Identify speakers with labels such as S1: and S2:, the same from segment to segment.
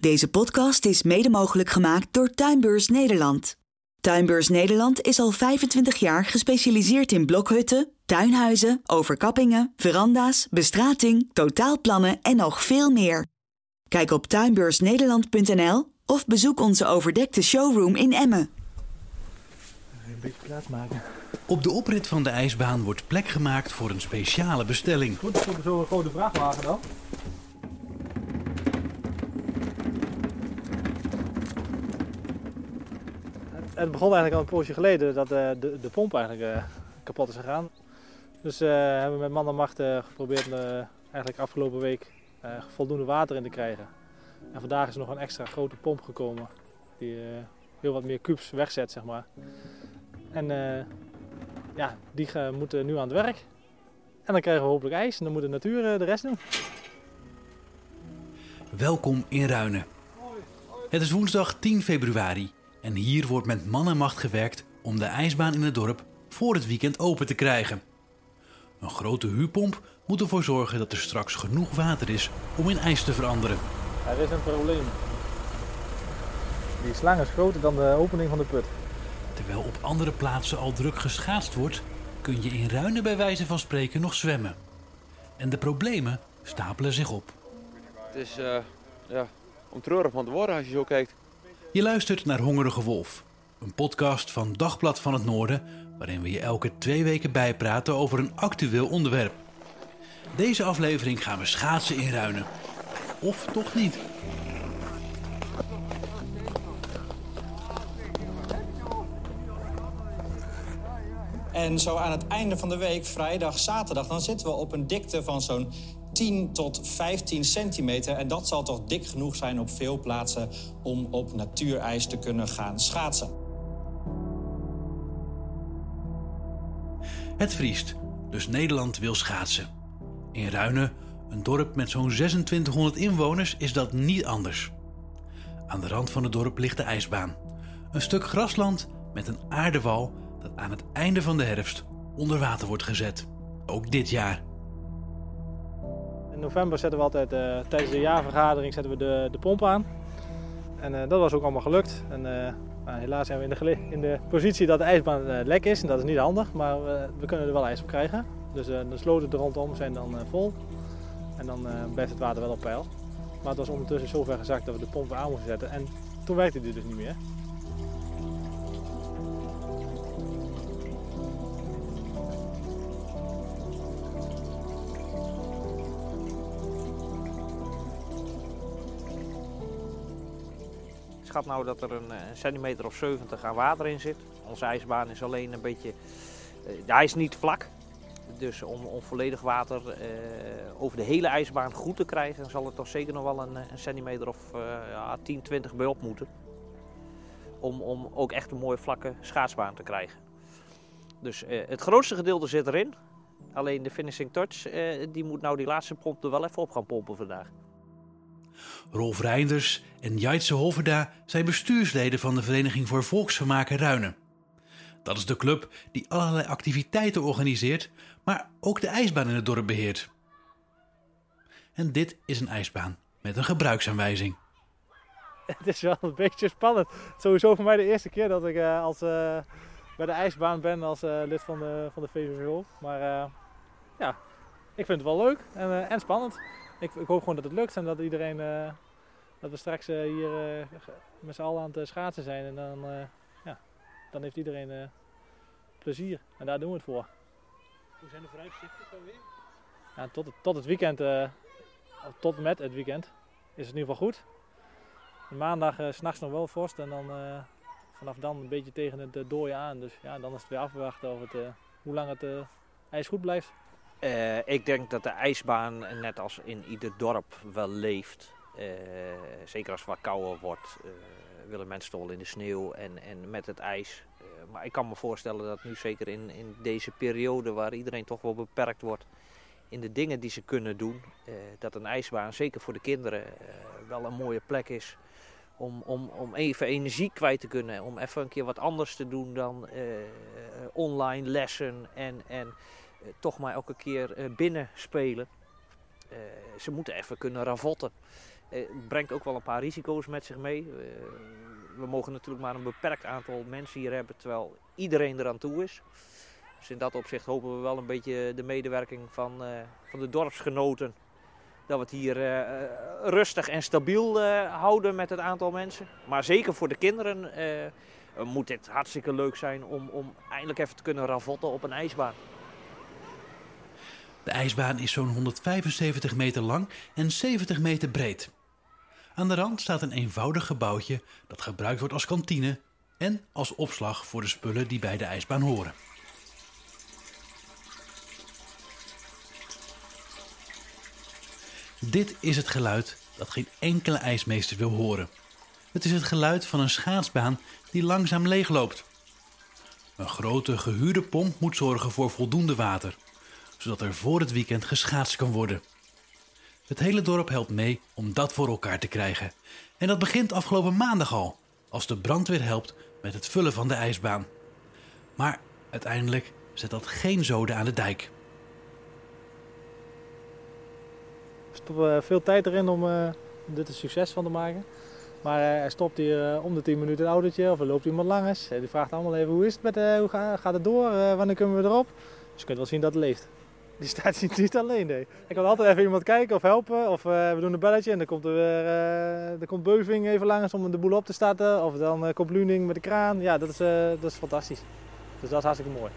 S1: Deze podcast is mede mogelijk gemaakt door Tuinbeurs Nederland. Tuinbeurs Nederland is al 25 jaar gespecialiseerd in blokhutten, tuinhuizen, overkappingen, veranda's, bestrating, totaalplannen en nog veel meer. Kijk op tuinbeursnederland.nl of bezoek onze overdekte showroom in Emmen.
S2: Een beetje plaats maken.
S3: Op de oprit van de ijsbaan wordt plek gemaakt voor een speciale bestelling.
S2: Goed, voor zo'n grote vrachtwagen dan. Het, begon eigenlijk al een poosje geleden dat eh, de, de pomp eigenlijk eh, kapot is gegaan. Dus eh, hebben we met man en macht geprobeerd eigenlijk afgelopen week voldoende water in te krijgen. En vandaag is er nog een extra grote pomp gekomen die heel wat meer kubus wegzet, zeg maar. En ja, die moeten nu aan het werk. En dan krijgen we hopelijk ijs en dan moet de natuur de rest doen.
S3: Welkom in Ruinen. Het is woensdag 10 februari en hier wordt met man en macht gewerkt om de ijsbaan in het dorp voor het weekend open te krijgen. Een grote huurpomp moet ervoor zorgen dat er straks genoeg water is om in ijs te veranderen.
S2: Er is een probleem. Die slang is groter dan de opening van de put.
S3: Terwijl op andere plaatsen al druk geschaatst wordt, kun je in Ruinen bij wijze van spreken nog zwemmen. En de problemen stapelen zich op.
S4: Het is eh, ja, om treurig van te worden als je zo kijkt.
S3: Je luistert naar Hongerige Wolf, een podcast van Dagblad van het Noorden, waarin we je elke twee weken bijpraten over een actueel onderwerp. Deze aflevering gaan we schaatsen in Ruinen. Of toch niet?
S5: En zo aan het einde van de week, vrijdag, zaterdag, dan zitten we op een dikte van zo'n 10 tot 15 centimeter. En dat zal toch dik genoeg zijn op veel plaatsen om op natuurijs te kunnen gaan schaatsen.
S3: Het vriest, dus Nederland wil schaatsen. In Ruinen, een dorp met zo'n 2600 inwoners, is dat niet anders. Aan de rand van het dorp ligt de ijsbaan. Een stuk grasland met een aardewal dat aan het einde van de herfst onder water wordt gezet. Ook dit jaar.
S2: In november zetten we altijd eh, tijdens de jaarvergadering zetten we de, de pomp aan. En eh, dat was ook allemaal gelukt. En, eh, nou, helaas zijn we in de, in de positie dat de ijsbaan lek is. En dat is niet handig, maar eh, we kunnen er wel ijs op krijgen. Dus eh, de sloten er rondom zijn dan vol. En dan blijft het water wel op peil. Maar het was ondertussen zover gezakt dat we de pomp weer aan moesten zetten. En toen werkte die dus niet meer.
S6: Schat nou dat er een, eh, een centimeter of 70 aan water in zit. Onze ijsbaan is alleen een beetje. eh, hij is niet vlak. Dus om, om volledig water eh, over de hele ijsbaan goed te krijgen, zal er toch zeker nog wel een, een centimeter of eh, ja, 10, 20 bij op moeten. Om, om ook echt een mooie vlakke schaatsbaan te krijgen. Dus het grootste gedeelte zit erin. Alleen de finishing touch, die moet nou die laatste pomp er wel even op gaan pompen vandaag.
S3: Rolf Reinders en Jaitse Hoverda zijn bestuursleden van de Vereniging voor Volksvermaken Ruinen. Dat is de club die allerlei activiteiten organiseert, maar ook de ijsbaan in het dorp beheert. En dit is een ijsbaan met een gebruiksaanwijzing.
S2: Het is wel een beetje spannend. Sowieso voor mij de eerste keer dat ik eh, als, eh, bij de ijsbaan ben als eh, lid van de, van de VVVO. Maar ja, ik vind het wel leuk en, en spannend. Ik, ik hoop gewoon dat het lukt en dat iedereen, eh, dat we straks eh, hier eh, met z'n allen aan het schaatsen zijn. En dan, ja, dan heeft iedereen plezier. En daar doen we het voor.
S7: Hoe zijn de vooruitzichten dan weer?
S2: Ja, tot, het, tot het weekend, of tot met het weekend, is het in ieder geval goed. Maandag s s'nachts nog wel vorst en dan vanaf dan een beetje tegen het dooien aan. Dus ja, dan is het weer afwachten of het, hoe lang het ijs goed blijft.
S6: Eh, ik denk dat de ijsbaan, net als in ieder dorp, wel leeft. Eh, zeker als het wat kouder wordt. Eh, willen mensen toch wel in de sneeuw en, en met het ijs. Maar ik kan me voorstellen dat nu zeker in, in deze periode waar iedereen toch wel beperkt wordt in de dingen die ze kunnen doen, dat een ijsbaan zeker voor de kinderen wel een mooie plek is om, om, om even energie kwijt te kunnen. Om even een keer wat anders te doen dan online lessen en, en toch maar elke keer eh, binnen spelen. Eh, ze moeten even kunnen ravotten. Eh, Het brengt ook wel een paar risico's met zich mee. Eh, we mogen natuurlijk maar een beperkt aantal mensen hier hebben, terwijl iedereen eraan toe is. Dus in dat opzicht hopen we wel een beetje de medewerking van, eh, van de dorpsgenoten. Dat we het hier eh, eh, rustig en stabiel eh, houden met het aantal mensen. Maar zeker voor de kinderen eh, moet dit hartstikke leuk zijn om, om eindelijk even te kunnen ravotten op een ijsbaan.
S3: De ijsbaan is zo'n 175 meter lang en 70 meter breed. Aan de rand staat een eenvoudig gebouwtje dat gebruikt wordt als kantine en als opslag voor de spullen die bij de ijsbaan horen. Dit is het geluid dat geen enkele ijsmeester wil horen. Het is het geluid van een schaatsbaan die langzaam leegloopt. Een grote gehuurde pomp moet zorgen voor voldoende water, zodat er voor het weekend geschaatst kan worden. Het hele dorp helpt mee om dat voor elkaar te krijgen. En dat begint afgelopen maandag al, als de brandweer helpt met het vullen van de ijsbaan. Maar uiteindelijk zet dat geen zoden aan de dijk.
S2: We stoppen eh, veel tijd erin om eh, dit een succes van te maken. Maar eh, er stopt hier om de 10 minuten een autootje of er loopt iemand langs. Die vraagt allemaal even hoe is het met, hoe ga- gaat het door, wanneer kunnen we erop? Dus je kunt wel zien dat het leeft. Die staat niet alleen, nee. Ik kan altijd even iemand kijken of helpen. Of eh, we doen een belletje en dan komt er weer eh, er komt Beuving even langs om de boel op te starten. Of dan eh, komt Luning met de kraan. Ja, dat is, dat is fantastisch. Dus dat is hartstikke mooi.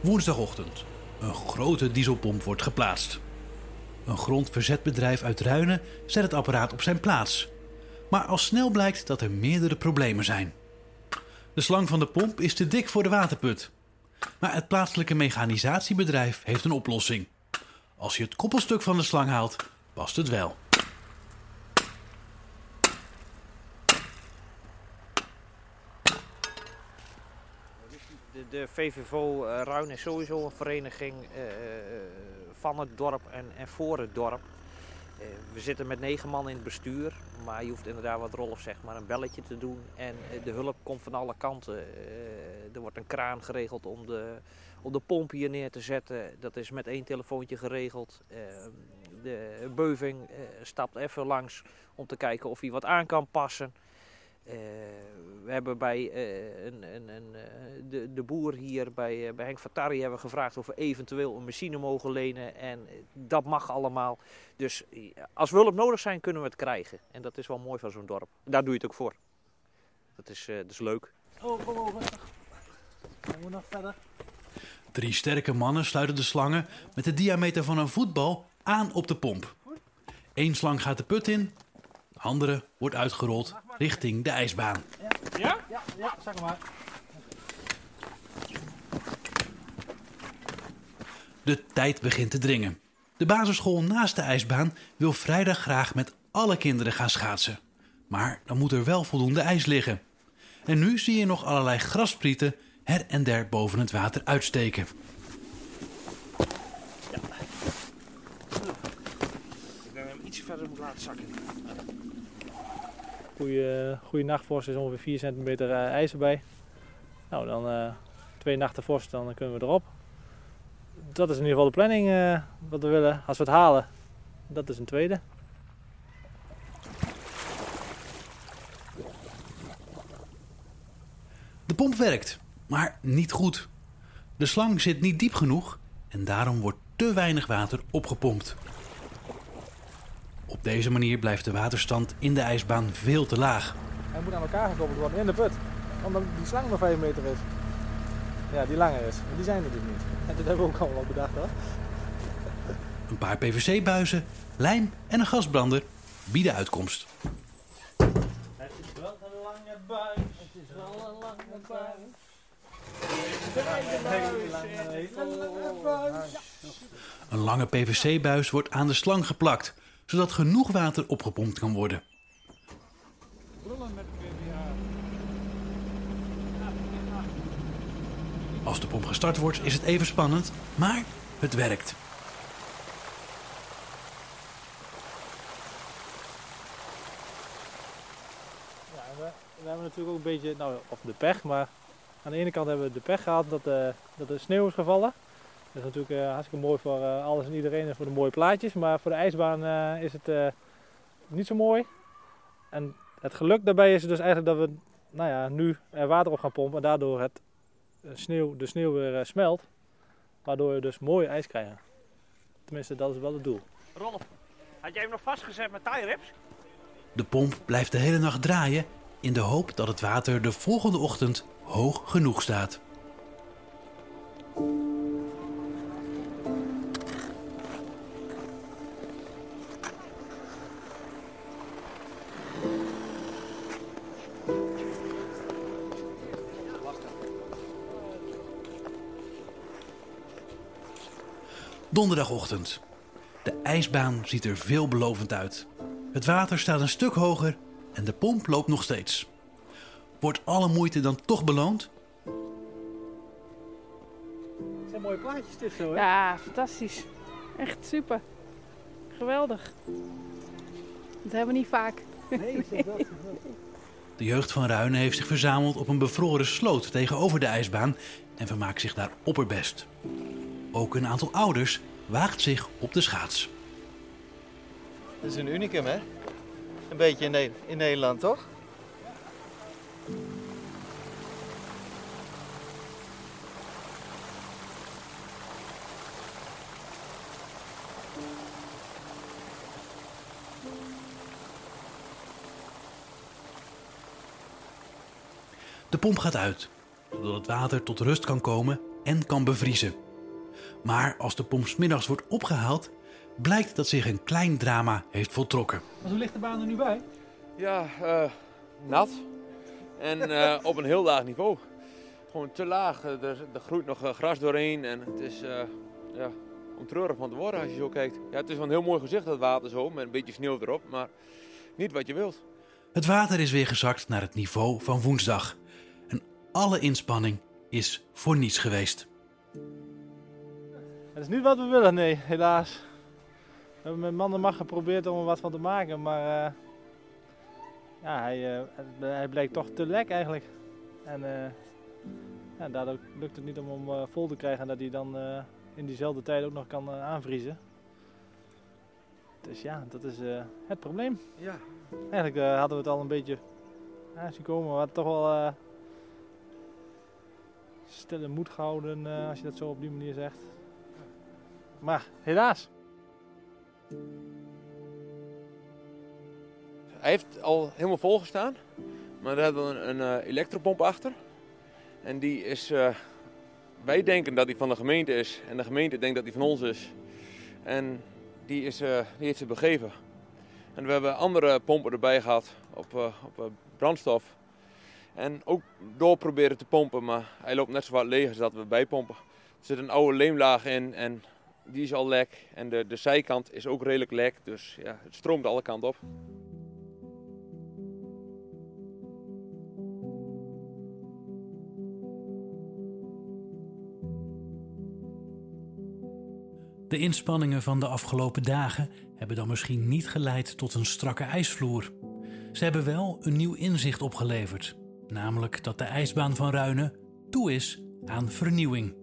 S3: Woensdagochtend. Een grote dieselpomp wordt geplaatst. Een grondverzetbedrijf uit Ruinen zet het apparaat op zijn plaats. Maar al snel blijkt dat er meerdere problemen zijn. De slang van de pomp is te dik voor de waterput. Maar het plaatselijke mechanisatiebedrijf heeft een oplossing. Als je het koppelstuk van de slang haalt, past het wel.
S6: De, VVVO uh, Ruin is sowieso een vereniging eh, van het dorp en voor het dorp. Eh, we zitten met negen man in het bestuur, maar je hoeft inderdaad wat Rolf zegt, maar een belletje te doen. En eh, de hulp komt van alle kanten. Eh, er wordt een kraan geregeld om de, om de pomp hier neer te zetten. Dat is met één telefoontje geregeld. De beuving stapt even langs om te kijken of hij wat aan kan passen. Uh, we hebben bij uh, een, een, een, uh, de, de boer hier bij, bij Henk Fatari hebben we gevraagd of we eventueel een machine mogen lenen. En dat mag allemaal. Dus als we hulp nodig zijn, kunnen we het krijgen. En dat is wel mooi van zo'n dorp. Daar doe je het ook voor. Dat is, dat is leuk.
S2: Oh, kom over. Moet nog verder.
S3: Drie sterke mannen sluiten de slangen met de diameter van een voetbal aan op de pomp. Eén slang gaat de put in, de andere wordt uitgerold richting de ijsbaan.
S2: Ja? Ja, ja, ja zeg maar.
S3: De tijd begint te dringen. De basisschool naast de ijsbaan wil vrijdag graag met alle kinderen gaan schaatsen. Maar dan moet er wel voldoende ijs liggen. En nu zie je nog allerlei grasprieten her en der boven het water uitsteken.
S6: Ja. Ik denk dat hem ietsje verder moet laten zakken.
S2: Goeie, goede nachtvorst is ongeveer 4 centimeter uh, ijs erbij. Nou, dan uh, twee nachten vorst, dan kunnen we erop. Dat is in ieder geval de planning uh, wat we willen. Als we het halen, dat is een tweede.
S3: De pomp werkt, maar niet goed. De slang zit niet diep genoeg en daarom wordt te weinig water opgepompt. Op deze manier blijft de waterstand in de ijsbaan veel te laag.
S2: Hij moet aan elkaar gekoppeld worden in de put, omdat die slang maar 5 meter is. Ja, die langer is. Maar die zijn er dus niet. En dat hebben we ook allemaal bedacht hoor.
S3: Een paar PVC-buizen, lijm en een gasbrander bieden uitkomst.
S2: Het is wel een lange buis. Het is wel een lange buis.
S3: Een lange PVC-buis wordt aan de slang geplakt, zodat genoeg water opgepompt kan worden. Als de pomp gestart wordt is het even spannend, maar het werkt.
S2: We, we hebben natuurlijk ook een beetje, nou, of de pech, maar aan de ene kant hebben we de pech gehad dat, eh, dat er sneeuw is gevallen. Dat is natuurlijk eh, hartstikke mooi voor eh, alles en iedereen en voor de mooie plaatjes, maar voor de ijsbaan eh, is het eh, niet zo mooi. En het geluk daarbij is dus eigenlijk dat we nou ja, nu er water op gaan pompen en daardoor het sneeuw, de sneeuw weer eh, smelt. Waardoor we dus mooi ijs krijgen. Tenminste, dat is wel het doel.
S6: Rolf, had jij hem nog vastgezet met tie rips?
S3: De pomp blijft de hele nacht draaien in de hoop dat het water de volgende ochtend hoog genoeg staat. Donderdagochtend. De ijsbaan ziet er veelbelovend uit. Het water staat een stuk hoger en de pomp loopt nog steeds. Wordt alle moeite dan toch beloond?
S2: Het zijn mooie plaatjes dit zo, hè?
S8: Ja, fantastisch. Echt super. Geweldig. Dat hebben we niet vaak.
S2: Nee, dat?
S3: De jeugd van Ruinen heeft zich verzameld op een bevroren sloot tegenover de ijsbaan en vermaakt zich daar opperbest. Ook een aantal ouders waagt zich op de schaats.
S9: Dat is een unicum, hè? Een beetje in, Ne- in Nederland, toch?
S3: De pomp gaat uit, zodat het water tot rust kan komen en kan bevriezen. Maar als de pomp 's middags wordt opgehaald, blijkt dat zich een klein drama heeft voltrokken.
S2: Maar hoe ligt de baan er nu bij?
S4: Ja, eh, nat. En eh, op een heel laag niveau. Gewoon te laag. Eh, Er, er groeit nog gras doorheen. En het is eh, ja, om treurig van te worden als je zo kijkt. Ja, het is wel een heel mooi gezicht, dat water zo. Met een beetje sneeuw erop. Maar niet wat je wilt.
S3: Het water is weer gezakt naar het niveau van woensdag. En alle inspanning is voor niets geweest.
S2: Het is niet wat we willen, nee, helaas. We hebben met man en macht geprobeerd om er wat van te maken, maar eh, ja, hij, eh, hij blijkt toch te lek eigenlijk. En eh, ja, daardoor lukt het niet om hem vol te krijgen en dat hij dan in diezelfde tijd ook nog kan aanvriezen. Dus ja, dat is het probleem.
S4: Ja.
S2: Eigenlijk hadden we het al een beetje zien komen, maar we hadden toch wel stille moed gehouden eh, als je dat zo op die manier zegt. Maar helaas.
S4: Hij heeft al helemaal vol gestaan. Maar daar hebben we een, eh, elektropomp achter. En die is... eh, wij denken dat die van de gemeente is. En de gemeente denkt dat die van ons is. En die, is, eh, die heeft zich begeven. En we hebben andere pompen erbij gehad op, op brandstof. En ook door proberen te pompen, maar hij loopt net zo wat leeg als dat we bijpompen. Er zit een oude leemlaag in en die is al lek. En de, de zijkant is ook redelijk lek, dus ja, het stroomt alle kanten op.
S3: De inspanningen van de afgelopen dagen hebben dan misschien niet geleid tot een strakke ijsvloer. Ze hebben wel een nieuw inzicht opgeleverd, namelijk dat de ijsbaan van Ruinen toe is aan vernieuwing.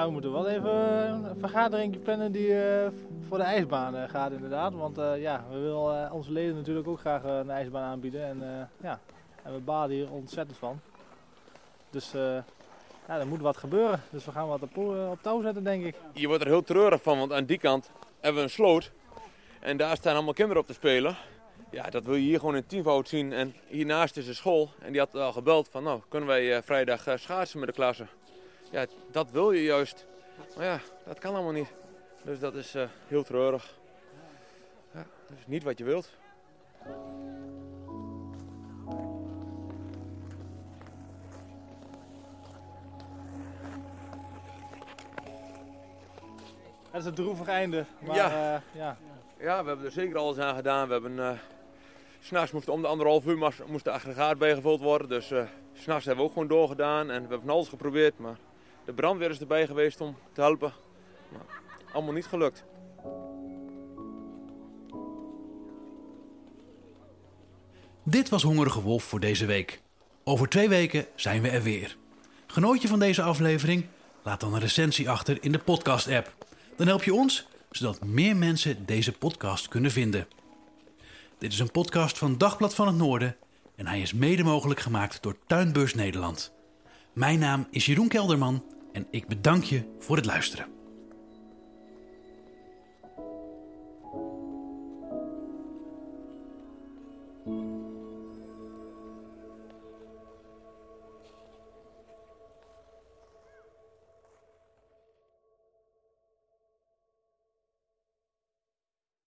S2: Ja, we moeten wel even een vergadering plannen die eh, voor de ijsbaan eh, gaat inderdaad. Want eh, ja, we willen onze leden natuurlijk ook graag een ijsbaan aanbieden. En, ja, en we balen hier ontzettend van. Dus ja, er moet wat gebeuren. Dus we gaan wat op, op touw zetten denk ik.
S4: Je wordt er heel treurig van, want aan die kant hebben we een sloot. En daar staan allemaal kinderen op te spelen. Ja, dat wil je hier gewoon in tienvoud zien. En hiernaast is een school. En die had al gebeld van, nou, kunnen wij vrijdag schaatsen met de klasse? ja, dat wil je juist. Maar ja, dat kan allemaal niet. Dus dat is uh, heel treurig. Ja, dat is niet wat je wilt.
S2: Het is een droevig einde. Maar,
S4: ja.
S2: Eh, ja.
S4: ja, we hebben er zeker alles aan gedaan. We hebben... Uh, s'nachts moest om de anderhalf uur moest de aggregaat bijgevuld worden. Dus uh, s'nachts hebben we ook gewoon doorgedaan. En we hebben van alles geprobeerd, maar de brandweer is erbij geweest om te helpen. Maar allemaal niet gelukt.
S3: Dit was Hongerige Wolf voor deze week. Over twee weken zijn we er weer. Genoot je van deze aflevering? Laat dan een recensie achter in de podcast-app. Dan help je ons, zodat meer mensen deze podcast kunnen vinden. Dit is een podcast van Dagblad van het Noorden en hij is mede mogelijk gemaakt door Tuinbeurs Nederland. Mijn naam is Jeroen Kelderman en ik bedank je voor het luisteren.